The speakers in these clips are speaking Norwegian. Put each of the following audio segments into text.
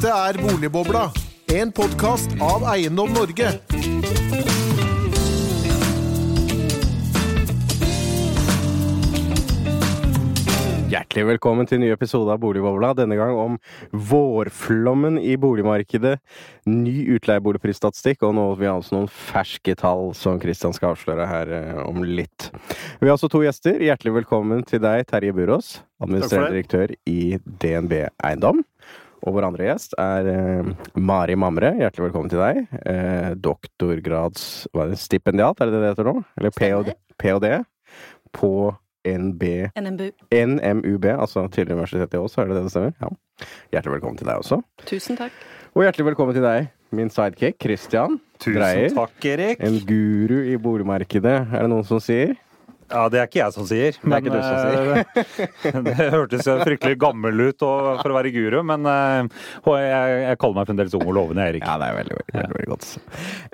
Dette er Boligbobla, en podkast av Eiendom Norge. Hjertelig velkommen til en ny episode av Boligbobla. Denne gang om vårflommen i boligmarkedet, ny utleieboligprisstatistikk og nå har vi altså noen ferske tall som Kristian skal avsløre her eh, om litt. Vi har også to gjester. Hjertelig velkommen til deg, Terje Burås, administrerende direktør i DNB Eiendom. Og vår andre gjest er eh, Mari Mamre. Hjertelig velkommen til deg. Eh, doktorgrads hva er det, stipendiat, er det det heter nå? Eller PhD, PhD på NB NMB. NMUB, altså tidligere Universitetet i Ås, er det det det stemmer? Ja. Hjertelig velkommen til deg også. Tusen takk. Og hjertelig velkommen til deg, min sidekick, Christian Tusen takk, Erik. En guru i boligmarkedet, er det noen som sier? Ja, det er ikke jeg som sier. Det er ikke du som sier. det hørtes fryktelig gammel ut og, for å være guru, men eh, og jeg, jeg kaller meg fremdeles ung og lovende, Erik. Ja, det er veldig, veldig, veldig, veldig godt.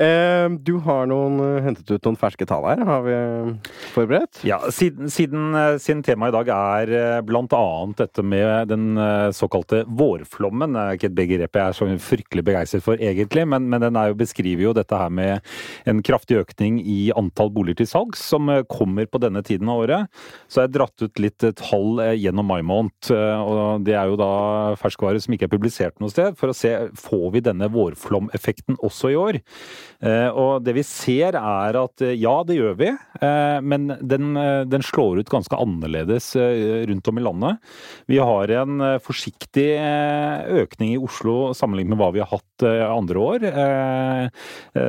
Eh, du har noen, eh, hentet ut noen ferske tall her, har vi eh, forberedt? Ja, siden, siden, eh, siden temaet i dag er bl.a. dette med den eh, såkalte vårflommen. Det er ikke et begrep jeg er så fryktelig begeistret for egentlig, men, men den er jo, beskriver jo dette her med en kraftig økning i antall boliger til salgs, som kommer på denne tiden av året. Så jeg dratt ut litt tall gjennom mai måned, og det er jo da ferskvare som ikke er publisert noe sted, for å se får vi denne vårflomeffekten også i år. Og det vi ser er at ja, det gjør vi, men den, den slår ut ganske annerledes rundt om i landet. Vi har en forsiktig økning i Oslo sammenlignet med hva vi har hatt andre år.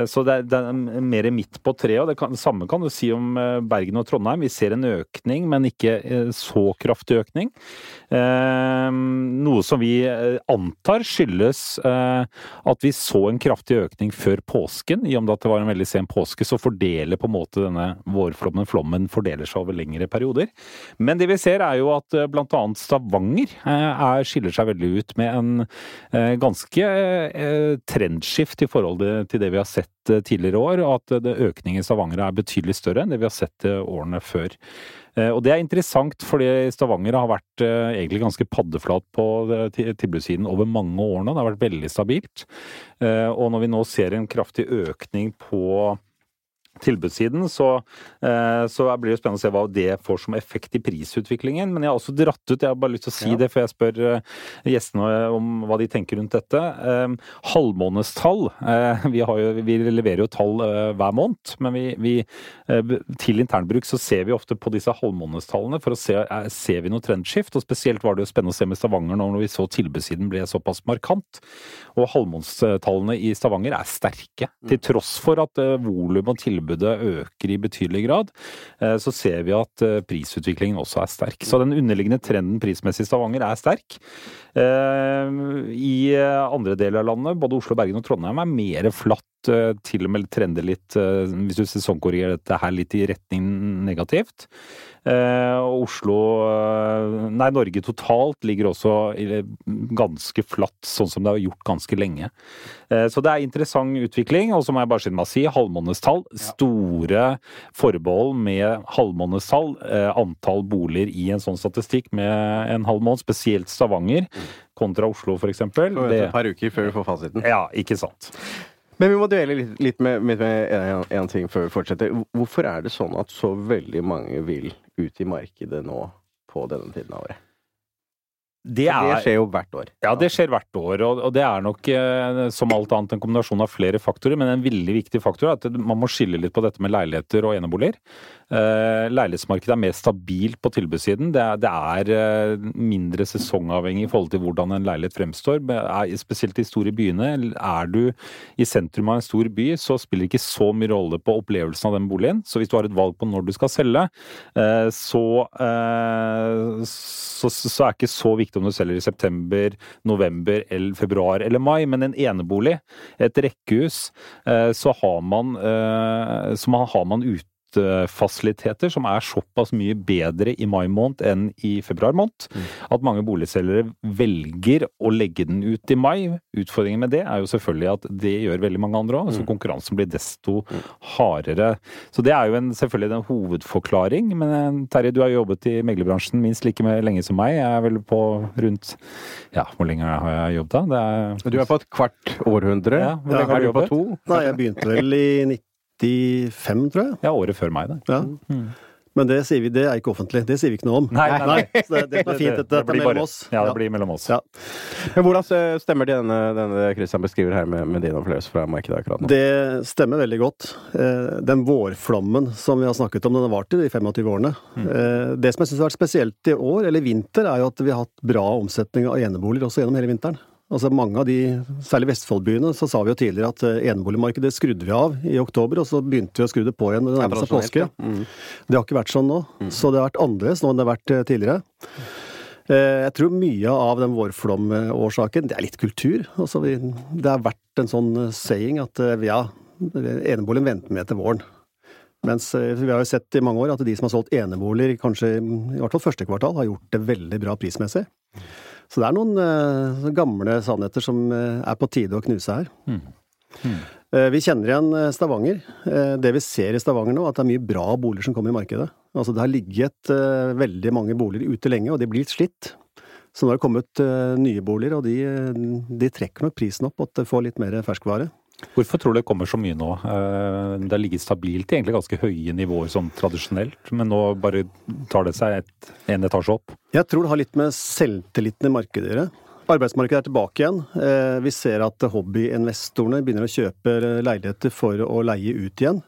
Så det er, det er mer midt på treet. og det samme kan du si om Bergen og Trondheim. Vi ser en økning, men ikke så kraftig økning. Noe som vi antar skyldes at vi så en kraftig økning før påsken. I og med at det var en veldig sen påske, så fordeler på en måte denne vårflommen, flommen, fordeler seg over lengre perioder. Men det vi ser er jo at bl.a. Stavanger er, skiller seg veldig ut med en ganske trendskift i forhold til det vi har sett tidligere år, at økningen i Stavanger er betydelig større enn det vi har sett årene før. Og det er interessant, fordi Stavanger har vært egentlig ganske paddeflat på tilbudssiden over mange år nå. Det har vært veldig stabilt. Og når vi nå ser en kraftig økning på tilbudssiden, så, så, blir det spennende å se hva det får som effekt i prisutviklingen. Men jeg har også dratt ut, jeg har bare lyst til å si ja. det før jeg spør gjestene om hva de tenker rundt dette. Halvmånedstall. Vi, jo, vi leverer jo tall hver måned, men vi, vi, til internbruk så ser vi ofte på disse halvmånedstallene for å se ser vi noe trendskift. Og spesielt var det jo spennende å se med Stavanger når vi så tilbudssiden ble såpass markant. Og halvmånedstallene i Stavanger er sterke, til tross for at volum og tilbud tilbudet øker i betydelig grad, så ser vi at prisutviklingen også er sterk. Så den underliggende trenden prismessig i Stavanger er sterk. I andre deler av landet, både Oslo, Bergen og Trondheim, er mer flatt til og med trender litt, hvis du sesongkorrigerer dette her litt i retning negativt. Og Oslo Nei, Norge totalt ligger også ganske flatt, sånn som det har gjort ganske lenge. Så det er interessant utvikling. Og så må jeg bare skynde meg å si halvmånedstall. Store forbehold med halvmånedstall. Antall boliger i en sånn statistikk med en halv måned, spesielt Stavanger kontra Oslo f.eks. Det et par uker før du får fasiten. Ja, ikke sant. Men vi må dvele litt, litt med, med, med en ting før vi fortsetter. Hvorfor er det sånn at så veldig mange vil ut i markedet nå på denne tiden av året? Det, er, det, skjer jo hvert år. Ja, det skjer hvert år. Og, og det er nok eh, som alt annet en kombinasjon av flere faktorer. Men en veldig viktig faktor er at man må skille litt på dette med leiligheter og eneboliger. Eh, leilighetsmarkedet er mer stabilt på tilbudssiden. Det er, det er eh, mindre sesongavhengig i forhold til hvordan en leilighet fremstår. Er, spesielt i store byene. Er du i sentrum av en stor by, så spiller det ikke så mye rolle på opplevelsen av den boligen. Så hvis du har et valg på når du skal selge, eh, så, eh, så, så er det ikke så viktig om du selger i september, november, eller februar eller mai, men en enebolig, et rekkehus, så har man, så har man ute høstfasiliteter som er såpass mye bedre i mai måned enn i februar måned. At mange boligselgere velger å legge den ut i mai. Utfordringen med det er jo selvfølgelig at det gjør veldig mange andre òg, så konkurransen blir desto hardere. Så det er jo en, selvfølgelig en hovedforklaring. Men eh, Terje, du har jobbet i meglerbransjen minst like lenge som meg. Jeg er vel på rundt Ja, hvor lenge har jeg jobbet da? Det er, Du er på et kvart århundre. Ja, hvor lenge har du jobbet? på to? Nei, jeg begynte vel i 95, tror jeg. ja, året før meg, det. Ja. Men det sier vi, det er ikke offentlig. Det sier vi ikke noe om. Nei, nei, nei. Så det, det som er fint, dette, Det, blir mellom bare- oss. Ja, det blir mellom oss. Ja. Men hvordan eh, stemmer denne, denne Christian beskriver her med, med din opplevelse fra markedet akkurat nå? Det stemmer veldig godt. Eh, Den vårflommen som vi har snakket om, den har vart i de 25 årene. Mm. Det som jeg syns har vært spesielt i år, eller vinter, er jo at vi har hatt bra omsetning av eneboliger også gjennom hele vinteren. Altså Mange av de, særlig Vestfoldbyene, så sa vi jo tidligere at eh, eneboligmarkedet skrudde vi av i oktober, og så begynte vi å skru det på igjen når det nærmet seg påske. Mm. Det har ikke vært sånn nå. Så det har vært annerledes nå enn det har vært eh, tidligere. Eh, Jeg tror mye av den vårflomårsaken, det er litt kultur. Altså vi, det har vært en sånn saying at ja, eneboligen venter med til våren. Mens vi har jo sett i mange år at de som har solgt eneboliger, kanskje i hvert fall første kvartal, har gjort det veldig bra prismessig. Så det er noen uh, gamle sannheter som uh, er på tide å knuse her. Eh, Vi kjenner igjen Stavanger. Det vi ser i Stavanger nå, at det er mye bra boliger som kommer i markedet. Altså Det har ligget veldig mange boliger ute lenge, og de blir litt slitt. Så nå har det kommet nye boliger, og de, de trekker nok prisen opp, at det får litt mer ferskvare. Hvorfor tror du det kommer så mye nå? Eh, Det har ligget stabilt i egentlig ganske høye nivåer sånn tradisjonelt, men nå bare tar det seg et, en etasje opp. Jeg tror det har litt med selvtilliten i markedet å gjøre. Arbeidsmarkedet er tilbake igjen. Eh, Vi ser at hobbyinvestorene begynner å kjøpe leiligheter for å leie ut igjen.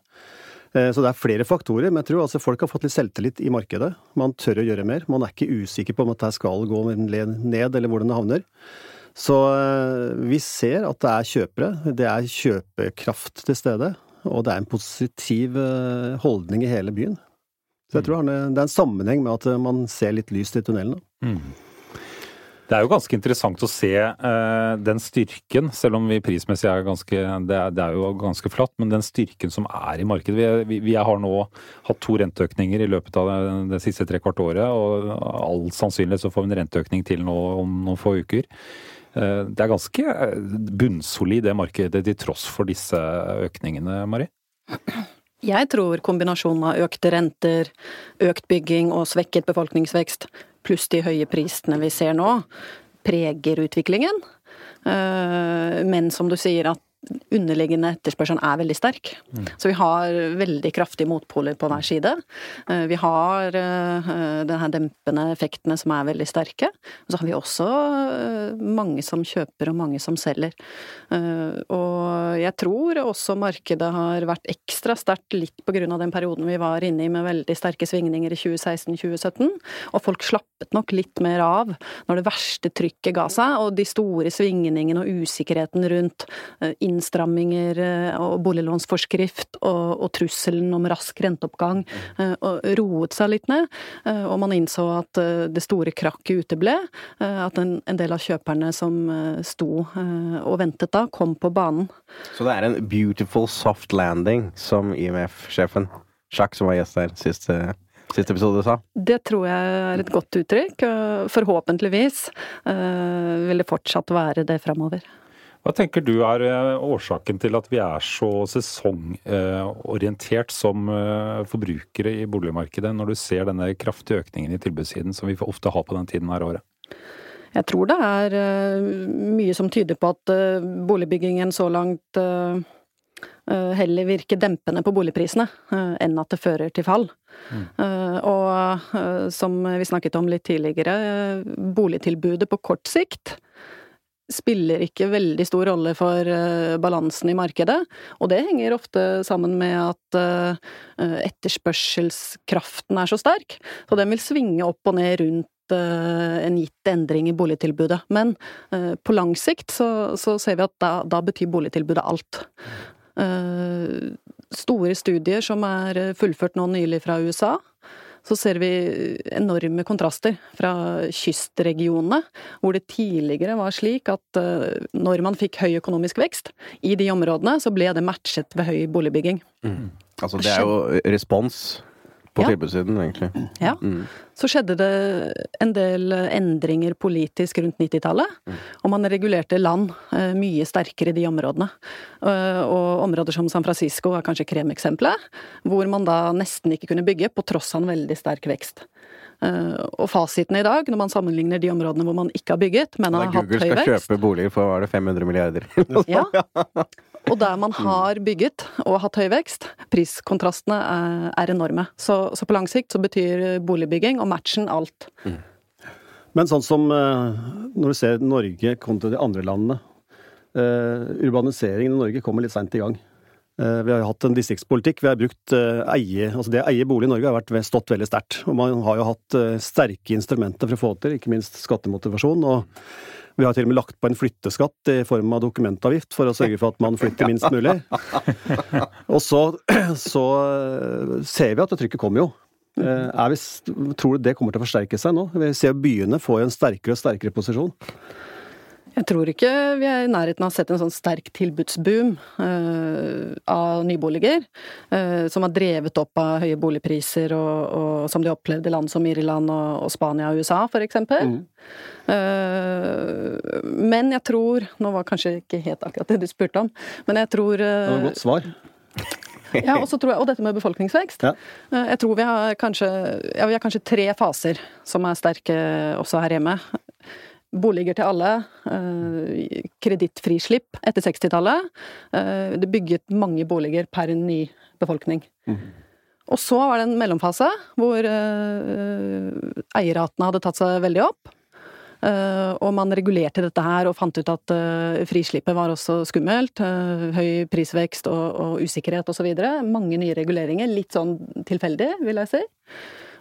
Eh, Så det er flere faktorer, men jeg tror altså folk har fått litt selvtillit i markedet. Man tør å gjøre mer. Man er ikke usikker på om dette skal gå ned, eller hvordan det havner. Så eh, vi ser at det er kjøpere. Det er kjøpekraft til stede. Og det er en positiv eh, holdning i hele byen. Så jeg tror det er en sammenheng med at man ser litt lyst i tunnelen. Mm. Det er jo ganske interessant å se uh, den styrken, selv om vi prismessig er ganske det er, det er jo ganske flatt, men den styrken som er i markedet. Vi, vi, vi har nå hatt to renteøkninger i løpet av det, det siste trekvart året, og all sannsynlighet så får vi en renteøkning til nå om noen få uker. Eh, det er ganske eh, bunnsolid det markedet til tross for disse økningene, Mari? Jeg tror kombinasjonen av økte renter, økt bygging og svekket befolkningsvekst, pluss de høye prisene vi ser nå, preger utviklingen. Eh, Men som du sier, at underliggende etterspørselen er veldig sterk. Så vi har veldig kraftige motpoler på hver side. Eh, Vi har den de her dempende effektene som er veldig sterke. Og så har vi også eh, mange som kjøper og mange som selger. Eh, Og jeg tror også markedet har vært ekstra sterkt litt på grunn av den perioden vi var inne i med veldig sterke svingninger i 2016-2017. Og folk slappet nok litt mer av når det verste trykket ga seg, og de store svingningene og usikkerheten rundt eh, innstramminger eh, og boliglånsforskrift og, og trusselen om rask renteoppgang eh, roet seg litt ned. eh, Og man innså at det store krakket uteble. At en, en del av kjøperne som sto og ventet da, kom på banen. Så det er en beautiful soft landing, som IMF-sjefen Jacques, som var gjest der siste, siste episode, sa. Det tror jeg er et godt uttrykk. Forhåpentligvis vil det fortsatt være det framover. Hva tenker du er eh, årsaken til at vi er så sesongorientert som eh, forbrukere i boligmarkedet, når du ser denne kraftige økningen i tilbudssiden som vi ofte har på den tiden her året? Jeg tror det er eh, mye som tyder på at boligbyggingen så langt heller virker dempende på boligprisene enn at det fører til fall. Mm. Og som vi snakket om litt tidligere, boligtilbudet på kort sikt spiller ikke veldig stor rolle for eh, balansen i markedet. Og det henger ofte sammen med at eh, etterspørselskraften er så sterk. Så den vil svinge opp og ned rundt eh, en gitt endring i boligtilbudet. Men eh, på lang sikt så, så ser vi at da, da betyr boligtilbudet alt. Eh, store studier som er fullført nå nylig fra USA, så ser vi enorme kontraster fra kystregionene, hvor det tidligere var slik at eh, når man fikk høy økonomisk vekst i de områdene, så ble det matchet ved høy boligbygging. Altså, det er jo respons på Ja. tilbudssiden, egentlig. Ja. Mm. Så skjedde det en del endringer politisk rundt 90-tallet, og man regulerte land eh, mye sterkere i de områdene. Eh, Og områder som San Francisco er kanskje kremeksempelet, hvor man da nesten ikke kunne bygge på tross av en veldig sterk vekst. Eh, Og fasiten i dag, når man sammenligner de områdene hvor man ikke har bygget, men har hatt høy vekst Google skal kjøpe boliger for var det 500 milliarder. ja. Og der man har bygget og hatt høy vekst, priskontrastene er, er enorme. Så, så på lang sikt så betyr boligbygging og matchen alt. Men sånn som eh, når du ser Norge kontra de andre landene. eh, Urbaniseringen i Norge kommer litt seint i gang. Eh, Vi har hatt en distriktspolitikk. Vi har brukt eh, eie Altså det å eie bolig i Norge har vært, stått veldig sterkt. Og man har jo hatt eh, sterke instrumenter for å få det til, ikke minst skattemotivasjon. Og vi har til og med lagt på en flytteskatt i form av dokumentavgift for å sørge for at man flytter minst mulig. Og så, så eh, ser vi at det trykket kommer jo. Eh, Er vi, tror du det kommer til å forsterke seg nå? Vi ser byene får en sterkere og sterkere posisjon. Jeg tror ikke vi er i nærheten av å sette en sånn sterk tilbudsboom uh, av nyboliger, uh, som har drevet opp av høye boligpriser, og, og som de opplevde i land som Irland og, og Spania og USA, for eksempel. Uh, men jeg tror Nå var kanskje ikke helt akkurat det du spurte om, men jeg tror Det var et godt svar. Ja, og, så tror jeg, og dette med befolkningsvekst. Ja. Jeg tror vi har kanskje, ja, vi har kanskje tre faser som er sterke også her hjemme. Boliger til alle, eh, kredittfrislipp etter 60-tallet. Eh, det bygget mange boliger per ny befolkning. Og så var det en mellomfase hvor eh, eierratene hadde tatt seg veldig opp. Og man regulerte dette her og fant ut at frislippet var også skummelt. høy prisvekst og, og usikkerhet osv. Mange nye reguleringer. Litt sånn tilfeldig, vil jeg si.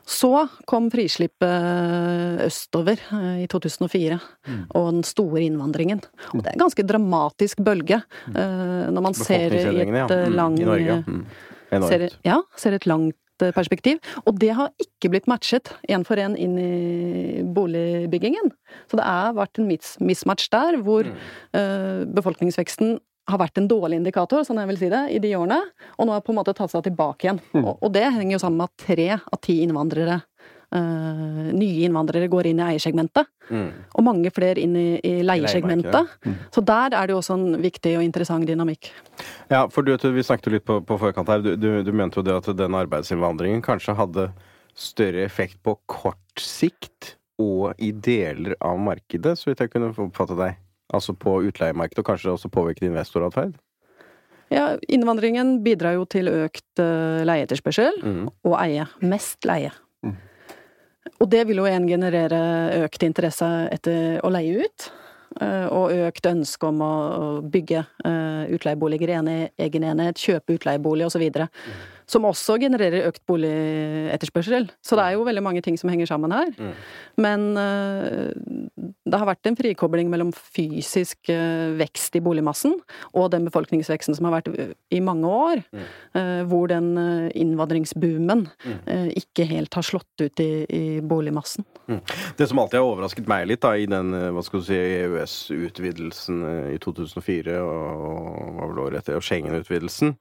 Så kom frislippet østover eh, i 2004, og den store innvandringen. Og det er en ganske dramatisk bølge eh, når man ser i et ja. eh, Mm, lang I Norge. Mm. Ser, ja, ser et langt perspektiv. Og det har ikke blitt matchet én for én inn i boligbyggingen. Så det har vært en mismatch der, hvor mm. befolkningsveksten har vært en dårlig indikator, sånn jeg vil si det, i de årene, og nå har på en måte tatt seg tilbake igjen. Og, og det henger jo sammen med at tre av ti innvandrere Uh, nye innvandrere går inn i eiersegmentet, Mm. og mange flere inn i, i leiesegmentet. Så der er det jo også en viktig og interessant dynamikk. Ja, for du, vi snakket jo litt på, på forkant her. Du, du, du mente jo det at den arbeidsinnvandringen kanskje hadde større effekt på kort sikt og i deler av markedet, så vidt jeg kunne oppfatte deg. Altså på utleiemarkedet, og kanskje også påvirket investoratferd? Ja, innvandringen bidrar jo til økt uh, leieetterspørsel Mm. og eie. Mest leie. Og det vil jo igjen generere økt interesse etter å leie ut. eh, Og økt ønske om å å bygge eh, utleieboliger i egen enhet, kjøpe utleiebolig osv. Som også genererer økt boligetterspørsel. Så det er jo veldig mange ting som henger sammen her. Mm. Men eh, det har vært en frikobling mellom fysisk eh, vekst i boligmassen og den befolkningsveksten som har vært i mange år, eh, hvor den eh, innvandringsboomen eh, ikke helt har slått ut i, i boligmassen. Det som alltid har overrasket meg litt da, i den eh, hva skal du si, EØS-utvidelsen eh, i 2004 og og, og Schengen-utvidelsen,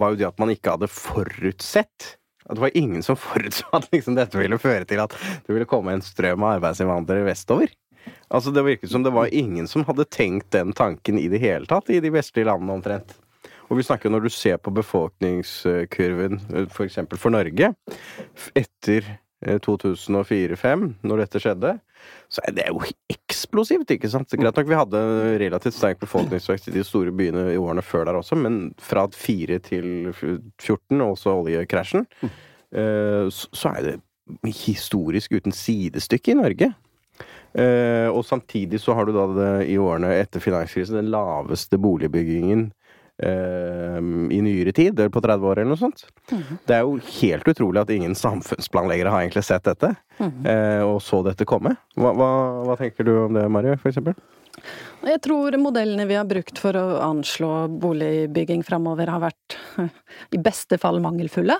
var jo det at man ikke hadde forutsett det var ingen som forutså at liksom dette ville føre til at det ville komme en strøm av arbeidsinnvandrere vestover. Altså Det virket som det var ingen som hadde tenkt den tanken i det hele tatt i de vestlige landene omtrent. Og vi snakker når du ser på befolkningskurven, f.eks. for eksempel for Norge, etter 2004-2005, når dette skjedde, så er det jo eksplosivt, ikke sant? Greit nok vi hadde relativt sterk befolkningsvekst i de store byene i årene før der også, men fra 4 til 14, og også oljekrasjen, eh, så så er det historisk uten sidestykke i Norge. Eh, og samtidig så har du da det, i årene etter finanskrisen den laveste boligbyggingen eh, i nyere tid, eller på 30 år eller noe sånt. Det er jo helt utrolig at ingen samfunnsplanleggere har egentlig sett dette, eh, og så dette komme. Hva, hva, hva tenker du om det, Marie, for eksempel? Jeg tror modellene vi har brukt for å anslå boligbygging framover har vært i beste fall mangelfulle.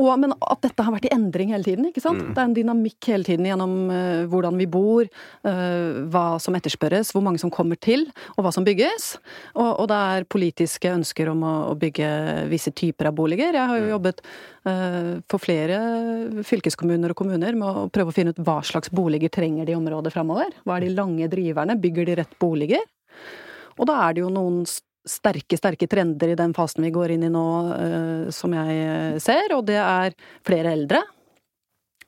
Og, men at dette har vært i endring hele tiden. ikke sant? Det er en dynamikk hele tiden gjennom uh, hvordan vi bor, uh, hva som etterspørres, hvor mange som kommer til, og hva som bygges. Og, og det er politiske ønsker om å, å bygge visse typer av boliger. Jeg har jo jobbet uh, for flere fylkeskommuner og kommuner med å prøve å finne ut hva slags boliger trenger de i området framover. Hva er de lange driverne? Bygger de rett boliger? Og da er det jo noen sterke, sterke trender i den fasen vi går inn i nå, eh, som jeg eh, ser, og det er flere eldre.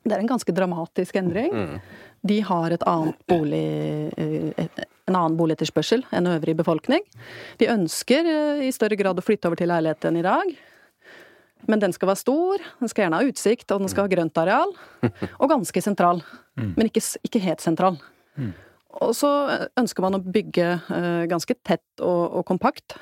Det er en ganske dramatisk endring. De har et annet bolig, eh, en annen boligetterspørsel enn øvrig befolkning. De ønsker i større grad å flytte over til leilighet enn i dag. Men den skal være stor, den skal gjerne ha utsikt, og den skal ha grønt areal. Og ganske sentral. Men ikke, ikke helt sentral. Og så ønsker man å bygge eh, ganske tett og, og kompakt.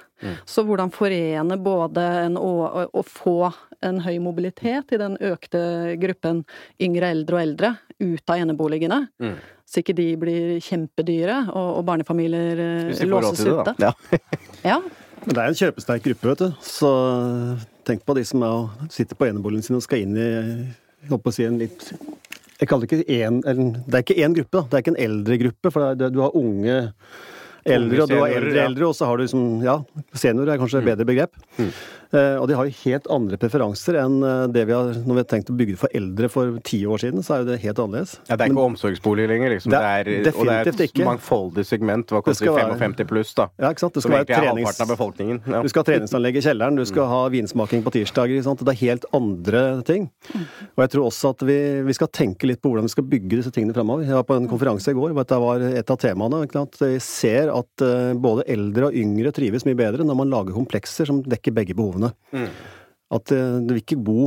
Så hvordan forene både en, å, å få en høy mobilitet i den økte gruppen yngre, eldre og eldre ut av eneboligene, Mm. så ikke de blir kjempedyre og, og barnefamilier eh, låses ute. Ja. Ja. Men det er en kjøpesterk gruppe, vet du. Så tenk på de som er, sitter på eneboligen sin og skal inn i jeg håper å si en litt Jeg kaller det ikke en, Det er ikke én gruppe, da. Det er ikke en eldre gruppe. For det du har unge eldre, og du har eldre eldre, og så har du liksom Ja, seniorer er kanskje et bedre begrep. Eh, og de har jo helt andre preferanser enn eh, det vi har Når vi har tenkt å bygge for eldre for ti år siden, så er jo det helt annerledes. Ja, det er ikke omsorgsbolig lenger, liksom. Det Det er er, og det er et ikke. mangfoldig segment. Hva koster skal være- 55 pluss, da? Ja, ikke sant? Det skal være er trenings... av befolkningen. Ja. Du skal ha treningsanlegg i kjelleren, du skal ha vinsmaking på tirsdager. ikke sant? Det er helt andre ting. Og jeg tror også at vi, vi skal tenke litt på hvordan vi skal bygge disse tingene fremover. Jeg var på en konferanse i går, hvor dette var et av temaene. sant? Vi ser at eh, både eldre og yngre trives mye bedre når man lager komplekser som dekker begge behovene. At eh, du vil ikke bo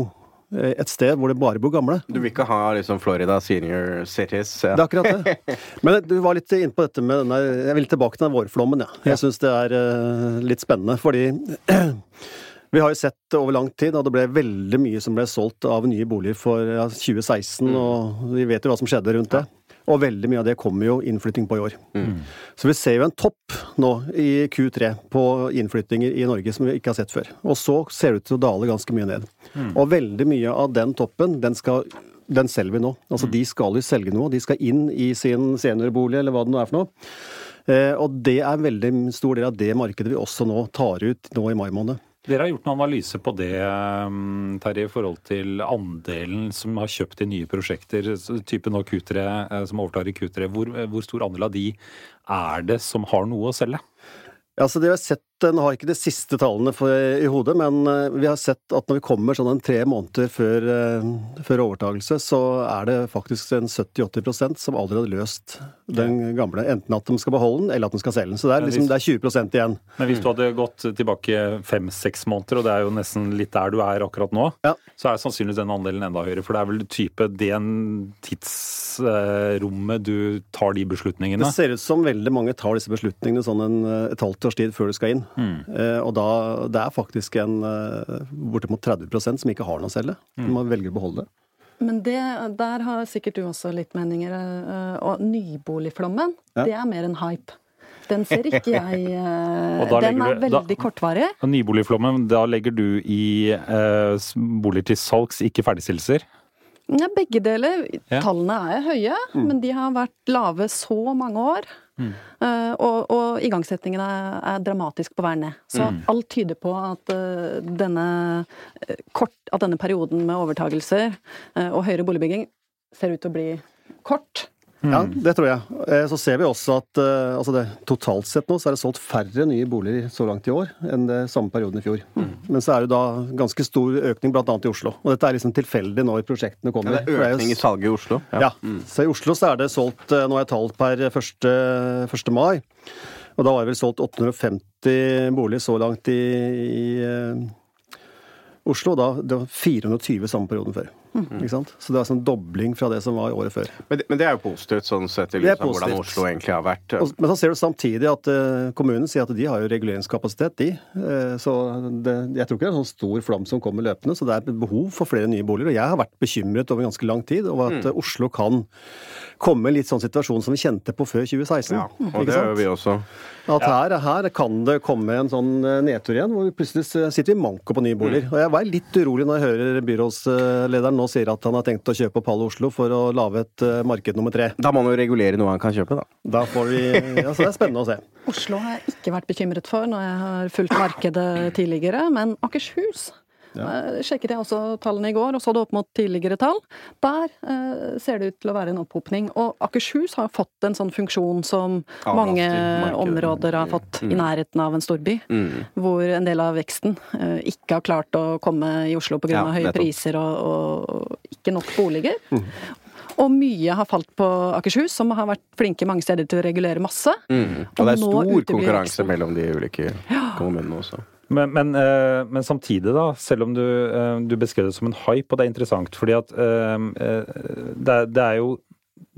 eh, et sted hvor det bare bor gamle. Du vil ikke ha liksom Florida senior cities? Ja. Det er akkurat det. Men du var litt inne på dette med denne Jeg vil tilbake til den vårflommen, ja. Jeg syns det er eh, litt spennende, fordi vi har jo sett over lang tid at det ble veldig mye som ble solgt av nye boliger for ja, 2016, og vi vet jo hva som skjedde rundt det. Og veldig mye av det kommer jo innflytting på i år. Så vi ser jo en topp nå i Q3 på innflyttinger i Norge som vi ikke har sett før. Og så ser det ut til å dale ganske mye ned. Og veldig mye av den toppen, den skal den selger vi nå. Altså De skal jo selge noe. De skal inn i sin seniorbolig, eller hva det nå er for noe. Eh, og det er en veldig stor del av det markedet vi også nå tar ut nå i mai måned. Dere har gjort en analyse på det, um, Terje, i forhold til andelen som har kjøpt i nye prosjekter, typen type nå Q3, eh, som overtar i Q3. Hvor, hvor stor andel av de er det som har noe å selge? Ja, så det vi har sett, Nå har ikke de siste tallene for, i hodet, men eh, vi har sett at når vi kommer sånn en tre måneder før, eh, før overtagelse, så er det faktisk en 70-80% som aldri hadde løst den gamle. Enten at de skal beholde den, eller at de skal selge den. Så det er, liksom, det er 20% igjen. Men hvis du hadde gått tilbake fem-seks måneder, og det er jo nesten litt der du er akkurat nå, Ja. så er sannsynligvis den andelen enda høyere. For det er vel type det tidsrommet du tar de beslutningene. Det ser ut som veldig mange tar disse beslutningene sånn en, eh, et halvt års tid før du skal inn. Eh, og da det er faktisk en eh, bortimot 30 som ikke har noe å selge. Man velger å beholde det. Men det, der har sikkert du også litt meninger. eh, Og nyboligflommen, Ja. det er mer en hype. Den ser ikke jeg eh, Den er du- da- veldig kortvarig. Og Nyboligflommen, da legger du i eh, boliger til salgs, ikke ferdigstillelser? Ja, begge deler. Ja. Tallene er høye, men de har vært lave så mange år. Eh, og, og igangsettingen er dramatisk på vei ned. Så alt tyder på at uh, denne eh, kort, at denne perioden med overtagelser uh, og høyere boligbygging ser ut til å bli kort. Ja, det tror jeg. Eh, Så ser vi også at eh, altså det, totalt sett nå så er det solgt færre nye boliger så langt i år enn det samme perioden i fjor. Men så er det da ganske stor økning bl.a. i Oslo. Og dette er liksom tilfeldig når prosjektene kommer. Ja, det er økning i salget i Oslo. Ja. Så i Oslo så er det solgt Nå har jeg tall per 1. 1. mai. Og da var det vel solgt 850 boliger så langt i, i uh, Oslo. Da, det var 420 samme perioden før. Ikke sant? Så det er altså en dobling fra det som var året før. Men, det- men det er jo positivt, sånn sett, i lys av hvordan. Oslo egentlig har vært. Og- Men så ser du samtidig at uh, kommunen sier at de har jo reguleringskapasitet, de. Uh, så det, jeg tror ikke det er en sånn stor flom som kommer løpende, så det er behov for flere nye boliger. Og jeg har vært bekymret over ganske lang tid over at eh, Oslo kan komme i litt sånn situasjon som vi kjente på før 2016. Ja, og ikke det gjør vi også. At her, her kan det komme en sånn nedtur igjen, hvor vi plutselig sitter vi manko på nye boliger. Og jeg var litt urolig når jeg hører byrådslederen nå sier at han har tenkt å kjøpe opp halve Oslo for å lage et eh, marked nummer tre. Da må han jo regulere noe han kan kjøpe, da. Da får vi Ja, så det er spennende å se. Oslo har jeg ikke vært bekymret for når jeg har fulgt markedet tidligere, men Akershus eh, sjekket jeg også tallene i går, og så det opp mot tidligere tall. Der eh, ser det ut til å være en opphopning. Og Akershus har fått en sånn funksjon som Avlaster mange markedet. områder har fått i nærheten av en storby. Mm. Hvor en del av veksten eh, ikke har klart å komme i Oslo pga. Ja, høye priser og, og ikke nok boliger. Og mye har falt på Akershus, som har vært flinke mange steder til å regulere masse. Mm. Og det er stor konkurranse mellom de ulike kommunene også. Men, men, eh, men samtidig, da, selv om du, eh, du beskrev det som en hype, og det er interessant, fordi at eh, det, det er jo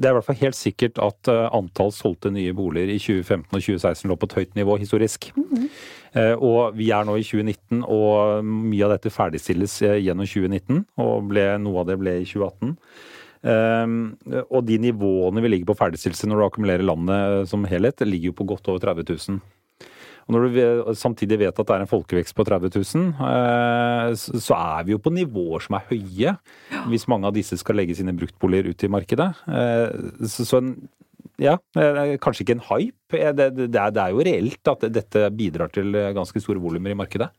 det er i hvert fall helt sikkert at antall solgte nye boliger i 2015 og 2016 lå på et høyt nivå historisk. Eh, Og vi er nå i 2019, og mye av dette ferdigstilles gjennom 2019. Og ble, noe av det ble i 2018. Um, og de nivåene vi ligger på ferdigstillelse når du akkumulerer landet som helhet, ligger jo på godt over 30 000. Og når du samtidig vet at det er en folkevekst på 30 000, eh, så er vi jo på nivåer som er høye, hvis mange av disse skal legge sine bruktboliger ut i markedet. Eh, Så, en, ja, eh, kanskje ikke en hype. Det, er, jo reelt at dette bidrar til ganske store volumer i markedet.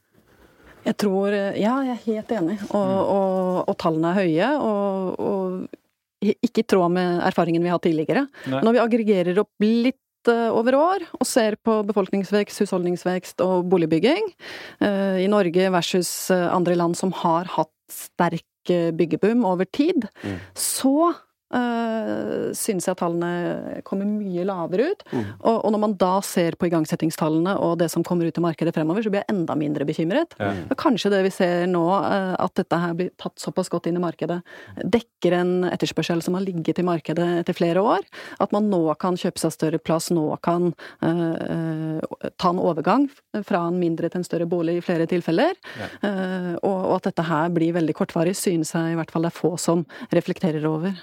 Jeg tror Ja, jeg er helt enig. Og, og, og tallene er høye. Og, og ikke i tråd med erfaringen vi har hatt tidligere. Nei. Når vi aggregerer opp litt over år og ser på befolkningsvekst, husholdningsvekst og boligbygging eh, i Norge versus eh, andre land som har hatt sterk byggebum over tid, så uh, syns jeg at tallene kommer mye lavere ut. Og, og når man da ser på igangsettingstallene og det som kommer ut i markedet fremover, så blir jeg enda mindre bekymret. Ja. Og kanskje det vi ser nå, uh, at dette her blir tatt såpass godt inn i markedet, dekker en etterspørsel som har ligget i markedet etter flere år. At man nå kan kjøpe seg større plass, nå kan uh, ta en overgang fra en mindre til en større bolig i flere tilfeller. Eh, og, og at dette her blir veldig kortvarig, synes jeg i hvert fall det er få som reflekterer over.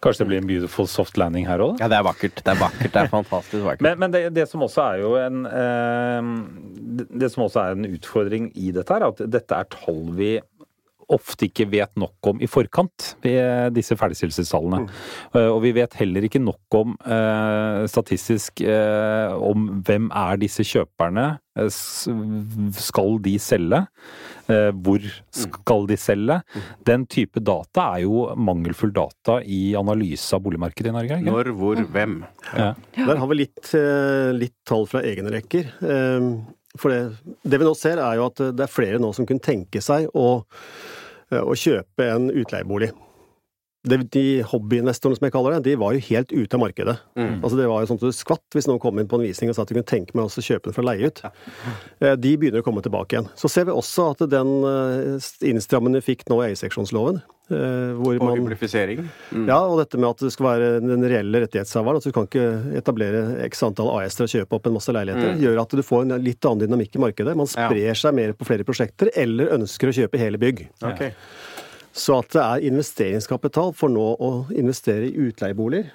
Kanskje det blir en beautiful soft landing her òg? Ja, det er vakkert. Det er vakkert. Det er fantastisk vakkert. Men, men det, det som også er jo en eh, det- som også er en utfordring i dette, er at dette er tall vi ofte ikke vet nok om i forkant ved disse ferdigstillelsestallene. Mm. Og vi vet heller ikke nok om eh, statistisk eh, om hvem er disse kjøperne. Eh, Skal de selge? Eh, Hvor skal de selge? Den type data er jo mangelfull data i analyse av boligmarkedet i Norge. ikke? Når, hvor, hvem? Ja. Der har vi litt, eh, litt tall fra egne rekker. Eh, For det, det vi nå ser, er jo at det er flere nå som kunne tenke seg å, eh, å kjøpe en utleiebolig. De hobbyinvestorene, som jeg kaller det, de var jo helt ute av markedet. Altså Det var jo sånn at du skvatt hvis noen kom inn på en visning og sa at de kunne tenke meg å kjøpe den for å leie ut. Ja. De begynner å komme tilbake igjen. Så ser vi også at den eh, innstrammingen vi fikk nå i eierseksjonsloven, eh, Og man hyblifisering. Mm. ja, og dette med at det skal være den reelle rettighetshaveren. At du kan ikke etablere x antall AS-er og kjøpe opp en masse leiligheter. Gjør at du får en litt annen dynamikk i markedet. Man Ja. sprer seg mer på flere prosjekter, eller ønsker å kjøpe hele bygg. Okay. Så at det er investeringskapital for nå å investere i utleieboliger.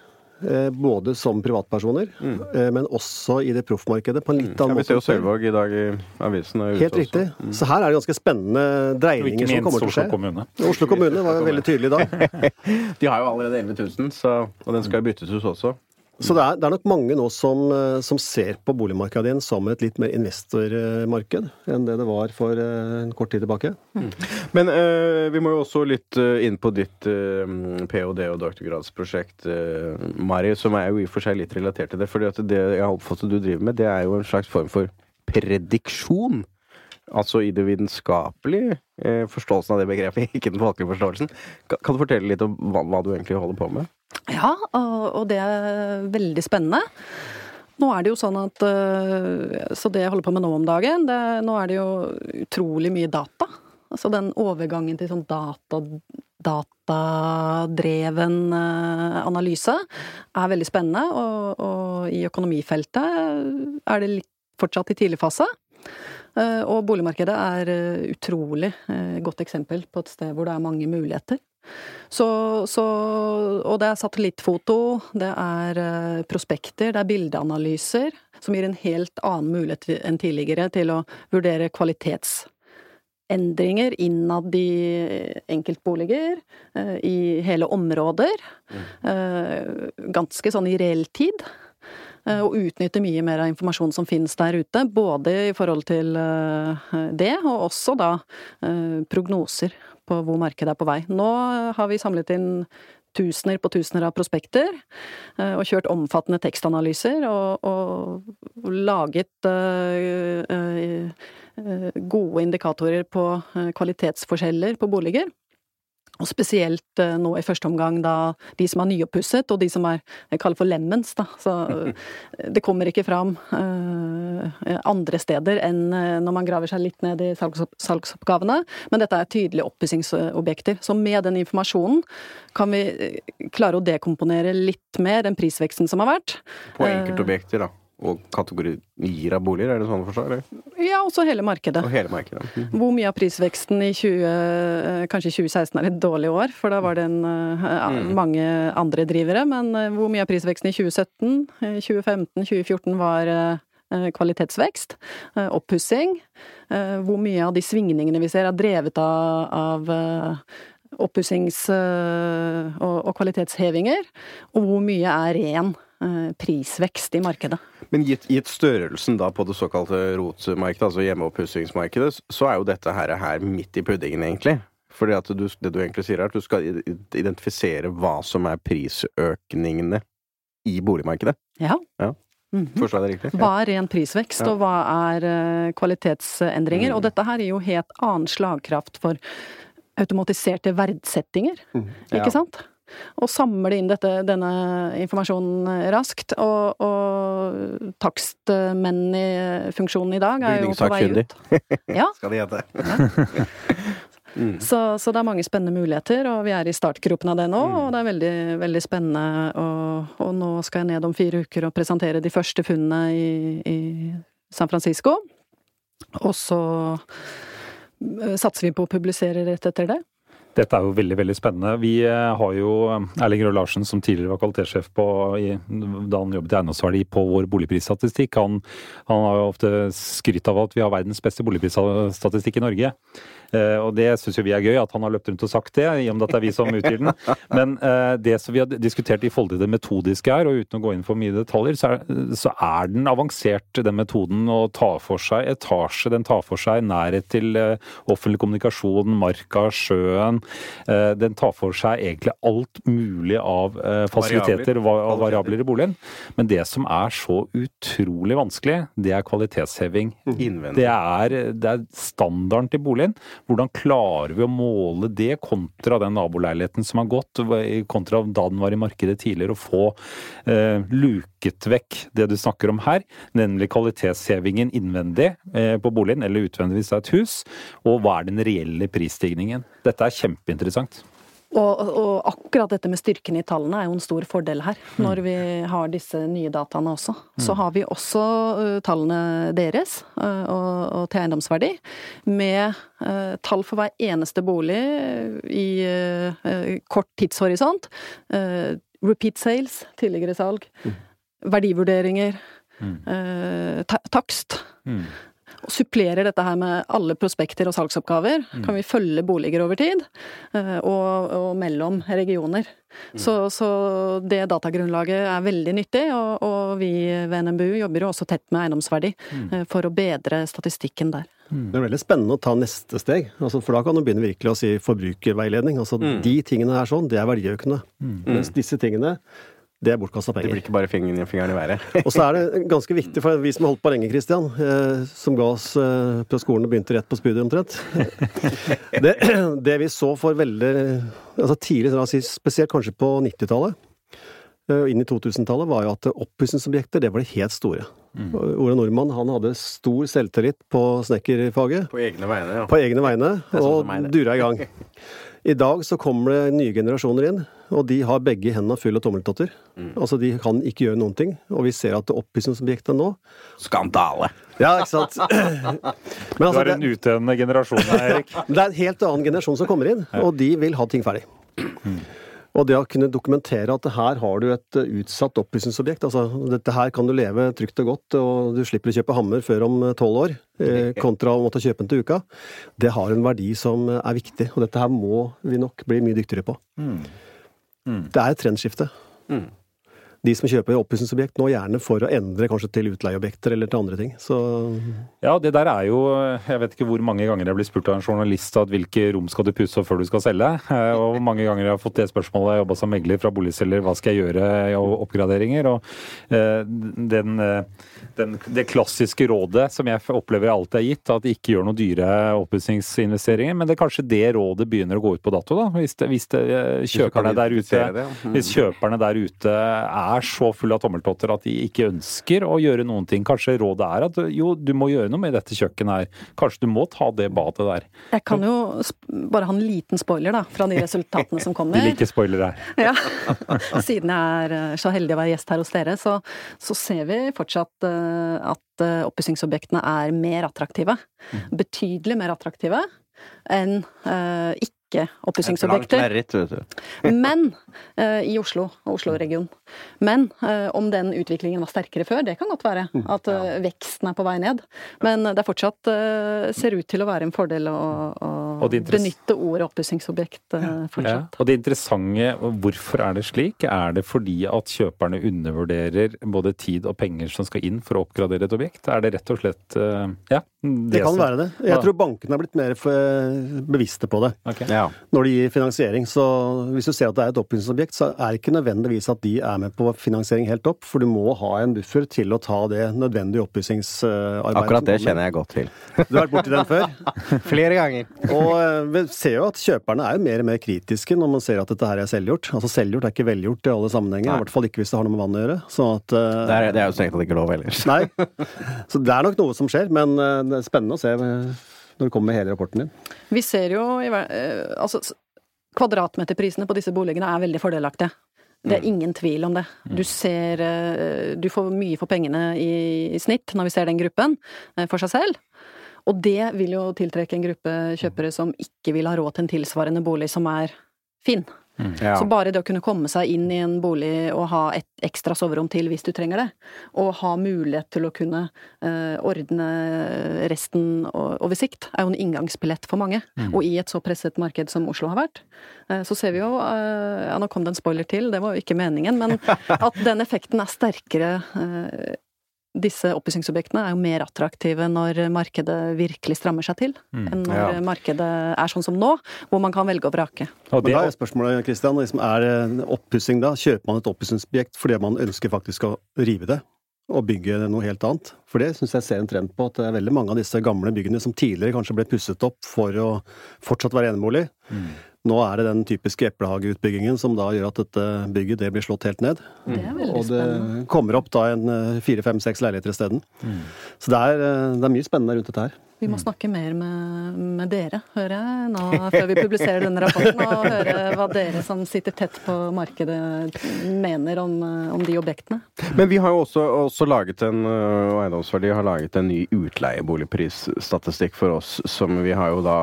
Eh, Både som privatpersoner, mm. men også i det proffmarkedet på en litt Ja, annen vi ser jo måte. Sølvåg i dag i avisen. Helt riktig. riktig. Så her er det ganske spennende dreininger som kommer til å Oslo skje. kommune. Oslo kommune var jo veldig tydelig da. De har jo allerede 11 000, så, og den skal jo byttes ut også. Så det er, det er nok mange nå som, eh, som ser på boligmarkedet igjen som et litt mer investormarked enn det det var for eh, en kort tid tilbake. Men eh, vi må jo også litt eh, inn på ditt eh, ph.d. og doktorgradsprosjekt, eh, Mari, som er jo i og for seg litt relatert til det. For det jeg har oppfattet du driver med, det er jo en slags form for prediksjon. Altså i det vitenskapelige eh, forståelsen av det begrepet, ikke den folkelige forståelsen. Kan, kan du fortelle litt om hva, hva du egentlig holder på med? Ja, og, og det er veldig spennende. Nå er det jo sånn at øh, Så det jeg holder på med nå om dagen, det, nå er det jo utrolig mye data. Altså den overgangen til sånn data datadreven øh, analyse er veldig spennende, og, og i økonomifeltet er det litt, fortsatt i tidlig fase. Eh, Og boligmarkedet er øh, utrolig øh, godt eksempel på et sted hvor det er mange muligheter. Så, så, og det er satellittfoto, det er eh, prospekter, det er bildeanalyser, som gir en helt annen mulighet enn tidligere til å vurdere kvalitetsendringer innad i enkeltboliger, eh, i hele områder. Eh, Ganske sånn i reell tid. Eh, Og utnytte mye mer av informasjonen som finnes der ute. Både i forhold til eh, det, og også da eh, prognoser på hvor markedet er på vei. Nå har vi samlet inn tusener på tusener av prospekter, og kjørt omfattende tekstanalyser, og, og laget gode indikatorer på kvalitetsforskjeller på boliger. Og spesielt eh, nå i første omgang da de som er nyoppusset, og de som er jeg kaller for lemmens, da. Så det kommer ikke fram eh, andre steder enn eh, når man graver seg litt ned i salgsopp salgsoppgavene. Men dette er tydelige oppussingsobjekter. Så med den informasjonen kan vi klare å dekomponere litt mer den prisveksten som har vært. På enkeltobjekter, da. Og kategorier av boliger, er det sånn å forstå? Ja, også hele markedet. Og hele markedet. Mhm. Hvor mye av prisveksten i 20, eh, kanskje 2016 er et dårlig år, for da var det en, eh, ja, mange andre drivere, men eh, hvor mye av prisveksten i 2017, eh, 2015, 2014 var kvalitetsvekst, oppussing. Hvor mye av de svingningene vi ser er drevet av, av oppussings- og, og kvalitetshevinger, og hvor mye er ren prisvekst i markedet. Men gitt, gitt størrelsen da på det såkalte rotmarkedet, altså hjemmeoppussingsmarkedet, så er jo dette her, her midt i puddingen, egentlig. Fordi at du, det du egentlig sier, er at du skal identifisere hva som er prisøkningene i boligmarkedet. Ja. Ja. Mhm. Forstår jeg det riktig? Hva er ren prisvekst, Ja. og hva er eh, kvalitetsendringer? Mm. Og dette her er jo helt annen slagkraft for automatiserte verdsettinger, Ja. ikke sant? Og samle inn dette, denne informasjonen raskt. Og, og takstmenn i funksjonen i dag er jo på vei ut. Ja, Skal de hete. mm. så, så det er mange spennende muligheter, og vi er i startgropen av det nå. Mm. Og det er veldig, veldig spennende. Og, og nå skal jeg ned om fire uker og presentere de første funnene i, i San Francisco. Og så eh, satser vi på å publisere rett etter det. Dette er jo veldig veldig spennende. Vi eh, har jo eh, Erling Røe Larsen, som tidligere var kvalitetssjef på, da han jobbet i eiendomsverdi på vår boligprisstatistikk. Han, han har jo ofte skrytt av at vi har verdens beste boligprisstatistikk i Norge. Eh, og det syns jo vi er gøy, at han har løpt rundt og sagt det, i og med at det er vi som utgir den. Men det som vi har diskutert i forhold til det metodiske her, og uten å gå inn for mye detaljer, så er, så er den avansert, den metoden, å ta for seg etasje. Den tar for seg nærhet til offentlig kommunikasjon, marka, sjøen. Eh, den tar for seg egentlig alt mulig av eh, fasiliteter og va- variabler i boligen. Men det som er så utrolig vanskelig, det er kvalitetsheving. Innvendig. Det er, det er standarden til boligen. Hvordan klarer vi å måle det kontra den naboleiligheten som har gått, kontra da den var i markedet tidligere, å få eh, luket vekk det du snakker om her, nemlig kvalitetshevingen innvendig eh, på boligen, eller utvendig hvis det er et hus, og hva er den reelle prisstigningen. Dette er kjempeinteressant. Og, og akkurat dette med styrken i tallene er jo en stor fordel her, når vi har disse nye dataene også. Så har vi også uh, tallene deres uh, og, og til eiendomsverdi, med uh, tall for hver eneste bolig i kort tidshorisont. Repeat sales, tidligere salg. Verdivurderinger. mm. eh, takst. Mm. Og supplerer dette her med alle prospekter og salgsoppgaver. Kan vi følge boliger over tid, eh, og, og mellom regioner. Så, så det datagrunnlaget er veldig nyttig, og, og vi ved NMBU jobber jo også tett med eiendomsverdi eh, for å bedre statistikken der. Det er veldig spennende å ta neste steg, altså, for da kan du begynne virkelig å si forbrukerveiledning. Altså de tingene her sånn, det er verdiøkende. Mens disse tingene, det er bortkasta Det blir ikke bare fingeren, fingeren i været. Og så er det ganske viktig, for vi som har holdt på lenge, Christian, eh, som ga oss eh, på skolen og begynte rett på studiet omtrent det, det vi så for veldig altså tidlig, spesielt kanskje på 90-tallet, eh, inn i 2000-tallet, var jo at oppussingsobjekter, det var de helt store. Ole Nordmann han hadde stor selvtillit på snekkerfaget På egne vegne, ja. på egne vegne, sånn og dura i gang. I dag så kommer det nye generasjoner inn, og de har begge hendene fulle av tommeltotter. Mm. Altså, de kan ikke gjøre noen ting, og vi ser at oppussingsobjektet nå Skandale! Ja, ikke sant? Men Du altså, er en utøvende generasjon her, Erik. det er en helt annen generasjon som kommer inn, og de vil ha ting ferdig. Og det å kunne dokumentere at her har du et eh, utsatt opplysningsobjekt, Altså, dette her kan du leve trygt og godt, og du slipper å kjøpe hammer før om eh, tolv år, eh, kontra å måtte kjøpe den til uka. Det har en verdi som er viktig, og dette her må vi nok bli mye dyktigere på. Det er et trendskifte. De som kjøper oppussingsobjekt nå, gjerne for å endre kanskje til utleieobjekter eller til andre ting. Så Ja, det der er jo Jeg vet ikke hvor mange ganger jeg blir spurt av en journalist at hvilke rom skal du pusse opp før du skal selge. Eh, Og hvor mange ganger jeg har fått det spørsmålet. Jeg jobba som megler fra boligselger, hva skal jeg gjøre i oppgraderinger? Og eh, den, eh, den, det klassiske rådet som jeg opplever alltid er gitt, at ikke gjør noen dyre oppussingsinvesteringer. Men det er kanskje det rådet begynner å gå ut på dato, da. Hvis, det, hvis det, kjøperne der ute. Hvis kjøperne der ute er så fulle av tommeltotter at de ikke ønsker å gjøre noen ting. Kanskje rådet er at jo, du må gjøre noe med dette kjøkkenet her. Kanskje du må ta det badet der. Jeg kan jo bare ha en liten spoiler da, fra de resultatene som kommer. De liker spoilere. Ja. Siden jeg er eh, så heldig å være gjest her hos dere, så, så ser vi fortsatt eh, at eh, oppussingsobjektene er mer attraktive. Betydelig mer attraktive enn eh, ikke Langt oppussingsobjekter. Men eh, i Oslo og Oslo-regionen. Men eh, om den utviklingen var sterkere før, det kan godt være. At eh, veksten er på vei ned. Men det er fortsatt ser ut til å være en fordel å, å benytte ordet oppussingsobjekt eh, Ja. fortsatt. Og det interessante, hvorfor er det slik? Er det fordi at kjøperne undervurderer både tid og penger som skal inn for å oppgradere et objekt? Er det rett og slett eh, Ja. det kan være det. Jeg tror bankene er blitt mer bevisste på det. okay. Ja. når de gir finansiering. Så hvis du ser at det er et oppussingsobjekt, så er det ikke nødvendigvis at de er med på finansiering helt opp, for du må ha en buffer til å ta det nødvendige oppussingsarbeidet. Akkurat det kjenner jeg godt til. Du har vært borti den før? Flere ganger. Og eh, vi ser jo at kjøperne er jo mer og mer kritiske når man ser at dette her er selvgjort. Altså selvgjort er ikke velgjort i alle sammenhenger, Nei. i hvert fall ikke hvis det har noe med vann å gjøre. Sånn at uh, Det er, det er jo strengt tatt ikke lov ellers. Nei. Så det er nok noe som skjer, men eh, det er spennende å se når du kommer med hele rapporten din. Vi ser jo Altså, kvadratmeterprisene på disse boligene er veldig fordelaktige. Det er ingen tvil om det. Du ser eh, Du får mye for pengene i, i snitt når vi ser den gruppen for seg selv. Og det vil jo tiltrekke en gruppe kjøpere som ikke vil ha råd til en tilsvarende bolig som er fin. Ja. Så bare det å kunne komme seg inn i en bolig og ha et ekstra soverom til hvis du trenger det, og ha mulighet til å kunne uh, ordne resten over sikt, er jo en inngangsbillett for mange. Og i et så presset marked som Oslo har vært, uh, så ser vi jo uh, Ja, nå kom det en spoiler til, det var jo ikke meningen, men at den effekten er sterkere. Disse oppussingsobjektene er jo mer attraktive når markedet virkelig strammer seg til, enn når Ja. markedet er sånn som nå, hvor man kan velge og vrake. Og Men det, da er spørsmålet, Christian, liksom, er oppussing da? Kjøper man et oppussingsobjekt fordi man ønsker faktisk å rive det? Og bygge noe helt annet? For det syns jeg ser en trend på, at det er veldig mange av disse gamle byggene som tidligere kanskje ble pusset opp for å fortsatt være enebolig. Nå er det den typiske eplehageutbyggingen som da gjør at dette bygget det blir slått helt ned. Det er veldig Og det spennende. kommer opp da en eh, fire, fem, seks leiligheter isteden. Så det er, eh, det er mye spennende rundt dette her. Vi må snakke mer med, med dere, hører jeg, nå før vi publiserer denne rapporten, og høre hva dere som sitter tett på markedet mener om, om de objektene. Men vi har jo også, også laget en øh, og Eiendomsverdi har laget en ny utleieboligprisstatistikk for oss, som vi har jo da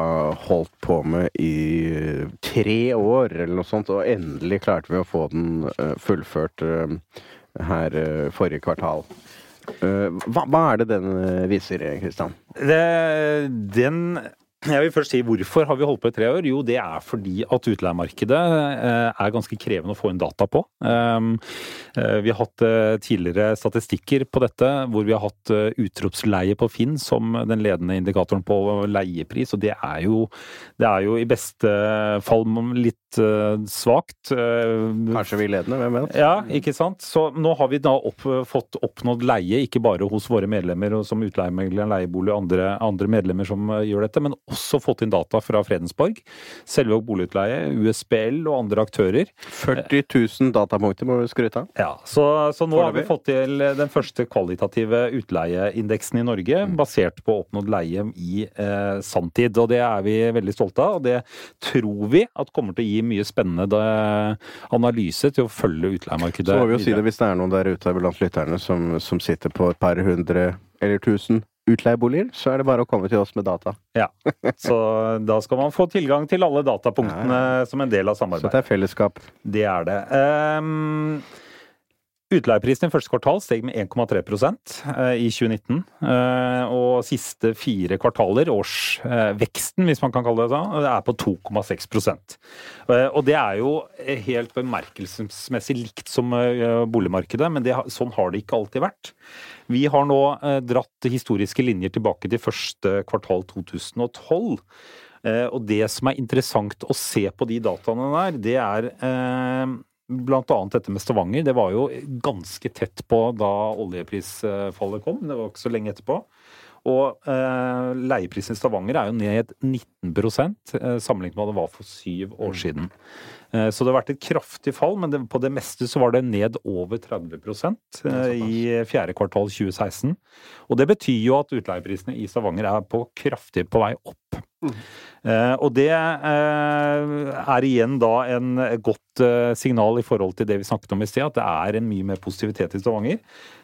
holdt på med i øh, tre år, eller noe sånt, og endelig klarte vi å få den øh, fullført øh, her øh, forrige kvartal. Øh, hva, hva er det den øh, viser, Kristian? den jeg vil først si hvorfor har vi holdt på i tre år? Jo, det er fordi at utleiemarkedet eh, er ganske krevende å få inn data på. Um, eh, Vi har hatt eh, tidligere statistikker på dette, hvor vi har hatt eh, utropsleie på Finn som den ledende indikatoren på leiepris, og det er jo, det er jo i beste fall litt eh, svakt. Eh, Kanskje vi ledende, hvem vet? ja, ikke sant. Så nå har vi da opp, fått oppnådd leie, ikke bare hos våre medlemmer og som utleiemegler, leiebolig og andre, andre medlemmer som eh, gjør dette, men også fått inn data fra Fredensborg, Selvåg boligutleie, USBL og andre aktører. 40 000 datapunkter må vi skryte av. Ja, så, så nå har vi fått til den første kvalitative utleieindeksen i Norge, basert på oppnådd leie i eh, sanntid. Og det er vi veldig stolte av, og det tror vi at kommer til å gi mye spennende analyse til å følge utleiemarkedet. Så må vi jo si det hvis det er noen der ute blant lytterne som, som sitter på et par hundre eller tusen utleieboliger, så er det bare å komme til oss med data. Ja. Så da skal man få tilgang til alle datapunktene som en del av samarbeidet. Så det er fellesskap. Det er det. Um, Utleieprisen i første kvartal steg med 1,3 eh, i 2019. eh, Og siste fire kvartaler, årsveksten hvis man kan kalle det det, er på 2,6 Eh, Og det er jo helt bemerkelsesmessig likt som boligmarkedet, men det, sånn har det ikke alltid vært. Vi har nå dratt historiske linjer tilbake til første kvartal 2012. Eh, Og det som er interessant å se på de dataene der, det er blant annet dette med Stavanger. Det var jo ganske tett på da oljeprisfallet kom. Det var ikke så lenge etterpå. Og eh, leieprisen i Stavanger er jo ned 19 eh, sammenlignet med hva det var for syv år siden. Eh, så det har vært et kraftig fall, men det, på det meste så var det ned over 30 eh, i fjerde kvartal 2016. Og det betyr jo at utleieprisene i Stavanger er på kraftig på vei opp. Eh, og det eh, er igjen da en godt eh, signal i forhold til det vi snakket om i sted, at det er en mye mer positivitet i Stavanger.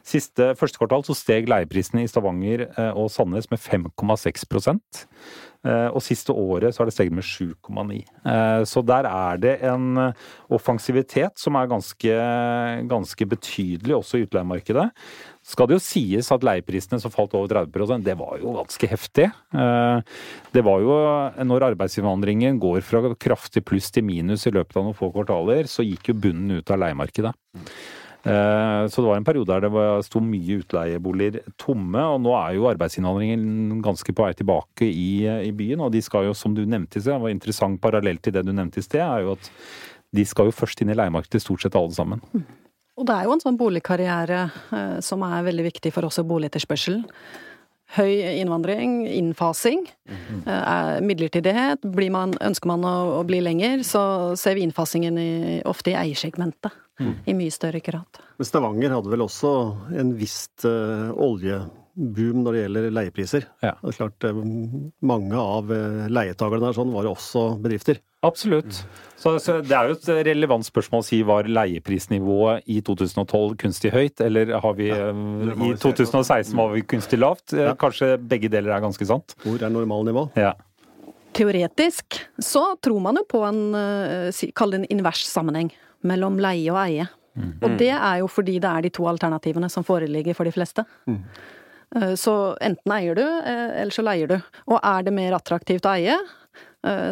Siste første kvartal så steg leieprisene i Stavanger og Sandnes med 5,6 eh, og siste året så har det steget med 7,9. Eh, Så der er det en eh, offensivitet som er ganske, ganske betydelig også i utleiemarkedet. Skal det jo sies at leieprisene som falt over 30 det var jo ganske heftig. Eh, Det var jo når arbeidsinnvandringen går fra kraftig pluss til minus i løpet av noen få kvartaler, så gikk jo bunnen ut av leiemarkedet. Eh, Så det var en periode der det sto mye utleieboliger tomme, og nå er jo arbeidsinnvandringen ganske på vei tilbake i, i byen. Og de skal jo, som du nevnte i sted, var interessant parallell til det du nevnte i sted, er jo at de skal jo først inn i leiemarkedet, stort sett alle sammen. Og det er jo en sånn boligkarriere eh, som er veldig viktig for oss i boligetterspørselen. Høy innvandring, innfasing, eh, er midlertidighet. Blir man, ønsker man å, å bli lenger, så ser vi innfasingen i, ofte i eiersegmentet. I mye større grad. Men Stavanger hadde vel også en visst uh, oljeboom når det gjelder leiepriser. Ja. Det er klart, eh, mange av uh, leietakerne der sånn var jo også bedrifter. Absolutt. Så, så det er jo et relevant spørsmål å si var leieprisnivået i 2012 kunstig høyt, eller har vi eh, i 2016 var vi kunstig lavt? Ja. Kanskje begge deler er ganske sant? Hvor er normalnivå? Ja. Teoretisk så tror man jo på en, eh, kall det en invers sammenheng mellom leie og eie. Og det er jo fordi det er de to alternativene som foreligger for de fleste. Mm. Så enten eier du, eh, eller så leier du. Og er det mer attraktivt å eie, eh,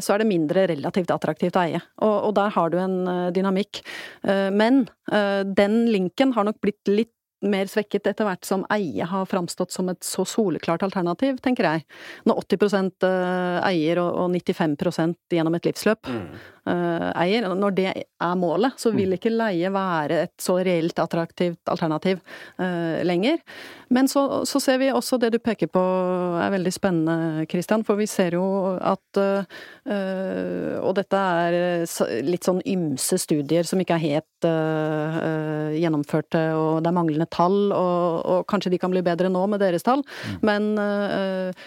så er det mindre relativt attraktivt å eie. Og, og der har du en eh, dynamikk. Eh, Men eh, den linken har nok blitt litt mer svekket etter hvert som eie har framstått som et så soleklart alternativ, tenker jeg. Når 80 eier og og 95% gjennom et livsløp eh, eier, når det er målet, så vil ikke leie være et så reelt attraktivt alternativ eh, lenger. Men så, så ser vi også det du peker på er veldig spennende, Christian, for vi ser jo at eh, Og dette er eh, litt sånn ymse studier som ikke er helt eh, eh, gjennomførte, og det er manglende tall, og, og kanskje de kan bli bedre nå med deres tall, men eh,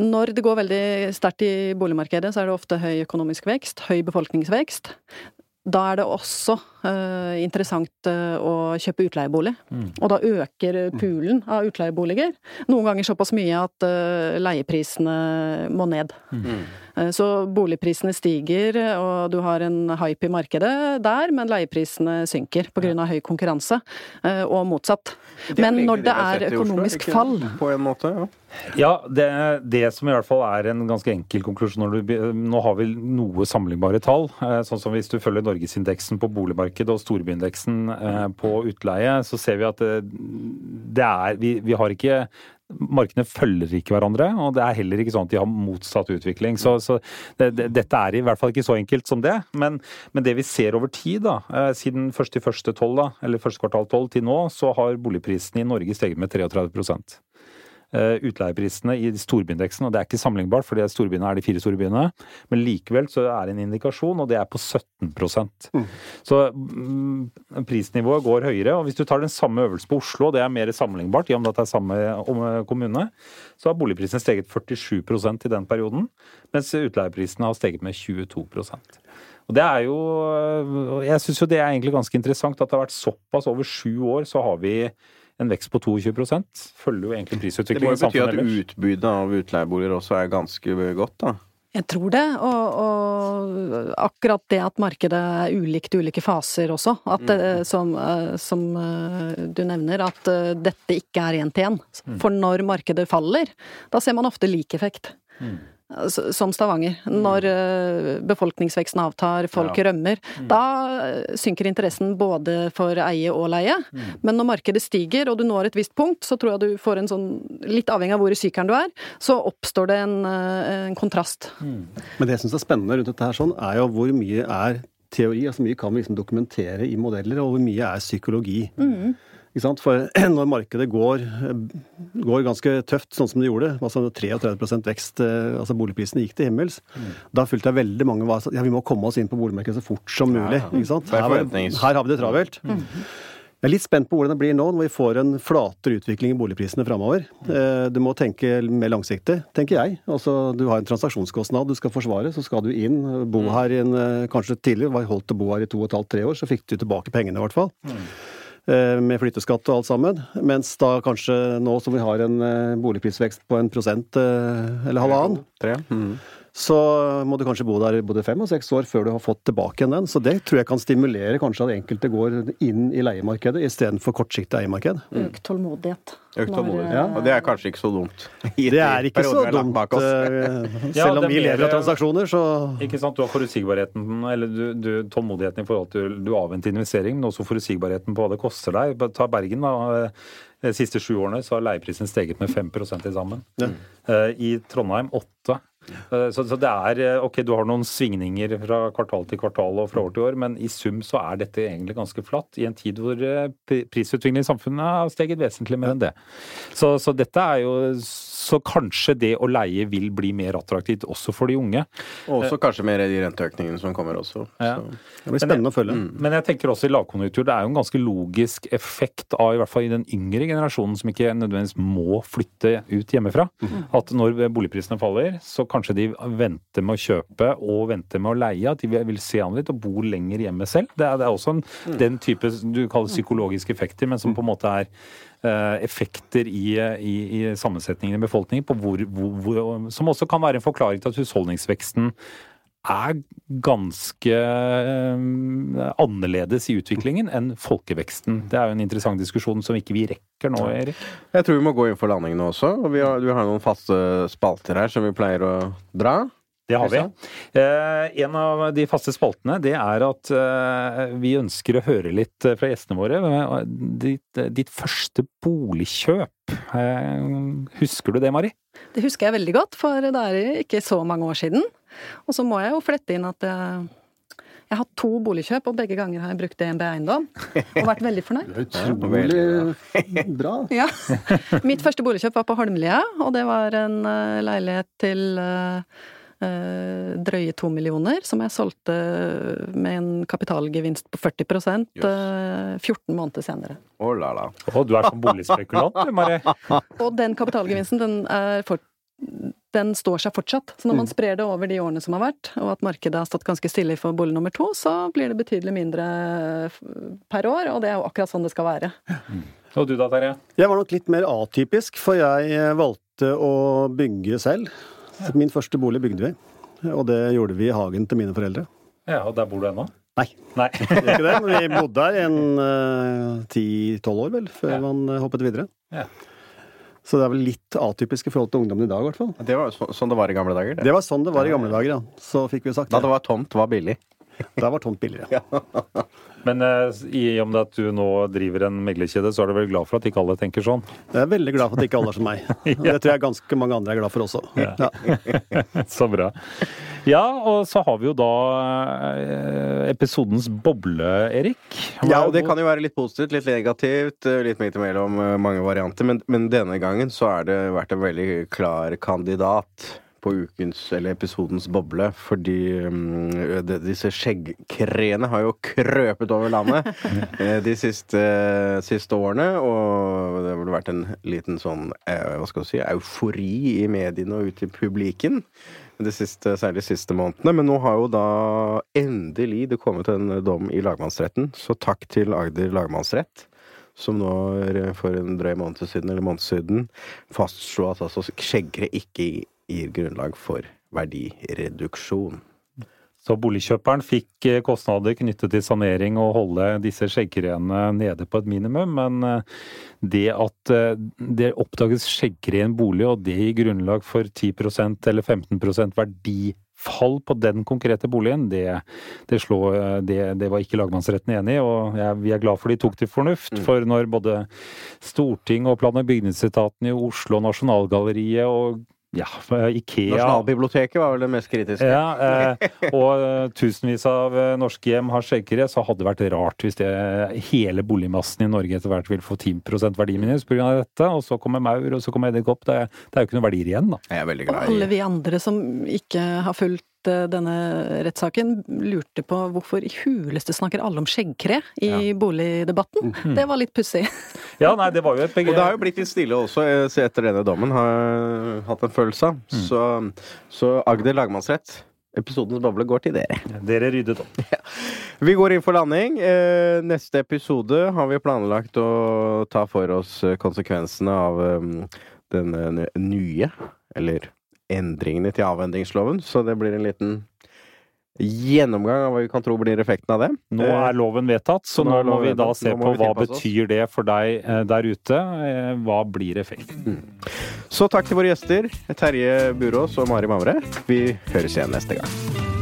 når det går veldig sterkt i boligmarkedet, så er det ofte høy økonomisk vekst, høy befolkningsvekst. Da er det også uh, interessant uh, å kjøpe utleiebolig. Og da øker poolen av utleieboliger. Noen ganger såpass mye at uh, leieprisene må ned. Eh, Så boligprisene stiger, og du har en hype i markedet der, men leieprisene synker pga. av høy konkurranse, eh, og motsatt. Men når det er økonomisk fall På en måte, ja. Ja, det, det som i hvert fall er en ganske enkel konklusjon når du, Nå har vi noe sammenlignbare tall. eh, Sånn som hvis du følger norgesindeksen på boligmarkedet og storbyindeksen eh, på utleie, så ser vi at det, det er vi, vi har ikke Markedene følger ikke hverandre, og det er heller ikke sånn at de har motsatt utvikling. Så, så det, det, dette er i hvert fall ikke så enkelt som det. Men, men det vi ser over tid, da, eh, siden første første 12, da, eller første kvartal 12 til nå, så har boligprisene i Norge steget med 33 Eh, utleieprisene i storbyindeksen, og det er ikke sammenlignbart, for storbyene er de fire store byene, men likevel så er det en indikasjon, og det er på 17 mm. Så mm, prisnivået går høyere. og Hvis du tar den samme øvelsen på Oslo, og det er mer sammenlignbart, i og med at det er samme kommune, så har boligprisene steget 47% i den perioden, mens utleieprisene har steget med 22% og det er jo Jeg syns jo det er egentlig ganske interessant at det har vært såpass over sju år, så har vi en vekst på 22 følger jo egentlig prisutviklingen samfunnet. Det må jo bety at utbydet utbudet av utleieboliger også er ganske godt, da. Jeg tror det, og, og akkurat det at markedet er ulikt i ulike faser også, at det, som, eh, som eh, du nevner, at eh, dette ikke er én til én. For når markedet faller, da ser man ofte lik effekt. S- Som Stavanger. Når eh, befolkningsveksten avtar, folk Ja. rømmer, da eh, synker interessen både for eie og leie. Men når markedet stiger, og du når et visst punkt, så tror jeg du får en sånn, litt avhengig av hvor i sykeren du er, så oppstår det en, eh, en kontrast. Men det jeg syns er spennende rundt dette her sånn, er jo hvor mye er teori, altså mye kan vi liksom dokumentere i modeller, og hvor mye er psykologi. Sant? For når markedet går, går ganske tøft, sånn som det gjorde, altså 33 vekst, eh, altså boligprisene gikk til himmels, da fulgte jeg veldig mange var sånn ja, vi må komme oss inn på boligmarkedet så fort som mulig. Ja. Ikke sant? Er Her, her har vi det travelt. Jeg er litt spent på hvordan det blir nå, når vi får en flatere utvikling i boligprisene framover. Du må tenke mer langsiktig, tenker jeg. Altså, du har en transaksjonskostnad du skal forsvare, så skal du inn, bo her i en eh, Kanskje tidligere var holdt å bo her i to og et halvt, tre år, så fikk du tilbake pengene i hvert fall. Eh, Med flytteskatt og alt sammen. Mens da kanskje nå som vi har en eh, boligprisvekst på en prosent eh, eller halvannen. Mm. Så må du kanskje bo der både fem og seks år før du har fått tilbake igjen den. Så det tror jeg kan stimulere kanskje at enkelte går inn i leiemarkedet istedenfor kortsiktig eiemarked. Økt tålmodighet. Økt Når, tålmodighet. eh, Og det er kanskje ikke så dumt. I Det er ikke så dumt, bak oss. eh, Ja, selv om vi lever av transaksjoner, så Ikke sant, Du har forutsigbarheten, eller du, du, tålmodigheten i forhold til du avventer investering, men også forutsigbarheten på hva det koster deg. Ta Bergen, da. De siste sju årene så har leieprisen steget med 5% til sammen. Eh, I Trondheim 8 Eh, Så, så det er eh, Ok, du har noen svingninger fra kvartal til kvartal og fra år til år, men i sum så er dette egentlig ganske flatt, i en tid hvor eh, prisutviklingen i samfunnet har steget vesentlig mer enn det. Så, så dette er jo Så kanskje det å leie vil bli mer attraktivt også for de unge. Og også kanskje mer de renteøkningene som kommer også. Ja. Så. det blir spennende å følge. Men jeg tenker også i lavkonjunktur, det er jo en ganske logisk effekt av, i hvert fall i den yngre generasjonen, som ikke nødvendigvis må flytte ut hjemmefra. At når boligprisene faller, så kanskje de venter med å kjøpe og venter med å leie. At de vil se an litt og bo lenger hjemme selv. Det er, det er også en, den type du kaller psykologiske effekter, men som på en måte er effekter i, i, i sammensetningen i befolkningen, på hvor, hvor, hvor, som også kan være en forklaring til at husholdningsveksten er ganske eh, annerledes i utviklingen enn folkeveksten. Det er jo en interessant diskusjon som ikke vi rekker nå, Erik. Jeg tror vi må gå inn for landing nå også. Og vi har, vi har noen faste spalter her som vi pleier å dra. Det har vi. Eh, en av de faste spaltene det er at eh, vi ønsker å høre litt eh, fra gjestene våre. Eh, Ditt, ditt første boligkjøp. Eh, husker du det, Mari? Det husker jeg veldig godt, for det er ikke så mange år siden. Og så må jeg jo flette inn at jeg, jeg har hatt to boligkjøp, og begge ganger har jeg brukt DNB Eiendom. Og vært veldig fornøyd. Utrolig bra. Ja. Mitt første boligkjøp var på Holmlia, og det var en eh, leilighet til eh, eh, drøye to millioner, som jeg solgte med en kapitalgevinst på 40 yes. 14 måneder senere. Oh, la la. Oh, du er sånn boligspekulant, du, Marie. Og den kapitalgevinsten, den, er for, den står seg fortsatt. Så når man sprer det over de årene som har vært, og at markedet har stått ganske stille for bolig nummer to, så blir det betydelig mindre per år, og det er jo akkurat sånn det skal være. Og du da, Terje? Jeg var nok litt mer atypisk, for jeg eh, valgte å bygge selv. Min første bolig bygde vi, og det gjorde vi i hagen til mine foreldre. Ja, og der bor du ennå? Nei, Nei. det ikke det, men vi bodde her en ti-tolv år, vel, før Ja. man uh, hoppet videre. Ja. Så det er vel litt atypisk i forhold til ungdommen i dag, i hvert fall. Det var så, sånn det var i gamle dager. Det. Det var sånn det var i gamle dager, ja. Så fikk vi sagt det. Da det. det var tomt, var billig. Da var tomt billigere. Men eh, i og med at du nå driver en meglerkjede, så er du vel glad for at ikke alle tenker sånn? Jeg er veldig glad for at ikke alle er som meg. ja. Det tror jeg ganske mange andre er glad for også. Ja. Ja. Så bra. Ja, og så har vi jo da eh, episodens boble, Erik. Ja, og det kan jo være litt positivt, litt negativt, eh, litt midt imellom mange varianter. Men, men denne gangen så har det vært en veldig klar kandidat på ukens, eller episodens boble. Fordi um, de, disse skjeggkreene har jo krøpet over landet eh, de siste, siste årene. Og det har vel vært en liten sånn, eh, hva skal du si, eufori i mediene og ute i publikken. De siste, særlig de siste månedene. Men nå har jo da endelig det kommet en dom i lagmannsretten, så takk til Agder lagmannsrett. som nå eh, for en drøy måned siden, eller måned siden, fastslo at altså skjeggere ikke gir grunnlag for verdireduksjon. Så boligkjøperen fikk eh, kostnader knyttet til sanering og holde disse skjeggkreene nede på et minimum, men eh, det at eh, det oppdages skjeggkre i en bolig, og det gir grunnlag for 10% eller 15% verdifall på den konkrete boligen, det, det, slår, det, det var ikke lagmannsretten enig i, og jeg, vi er glad for de tok til fornuft. Mm. For når både storting og plan- og bygningsetaten i Oslo, Nasjonalgalleriet og ja, Ikea Nasjonalbiblioteket var vel det mest kritiske. Ja, eh, og uh, tusenvis av uh, norske hjem har skjeggere, så hadde det vært rart hvis det, hele boligmassen i Norge etter hvert vil få 10% verdiminus pga. dette. Og så kommer maur, og så kommer edderkopp. Det, det, er jo ikke noen verdier igjen, da. Jeg er veldig glad i Og alle vi andre som ikke har fulgt Eh, denne rettssaken, lurte på hvorfor i huleste snakker alle om skjeggkre i ja. boligdebatten. Mm. Det var litt pussig. Ja, nei, det var jo et begrep. Og det har jo blitt litt stille også, eh, etter denne dommen, har jeg hatt en følelse av. Mm. Så, så Agder lagmannsrett Episodens boble går til dere. Dere ryddet opp. Ja. Vi går inn for landing. Eh, neste episode har vi planlagt å ta for oss konsekvensene av den nye, eller endringene til avhendingsloven, så det blir en liten gjennomgang av hva vi kan tro blir effekten av det. Nå er loven vedtatt, så nå, nå må vi da se på hva betyr det for deg eh, der ute. Eh, hva blir effekten? Mm. Så takk til våre gjester, Terje Burås og Mari Mamre. Vi høres igjen neste gang.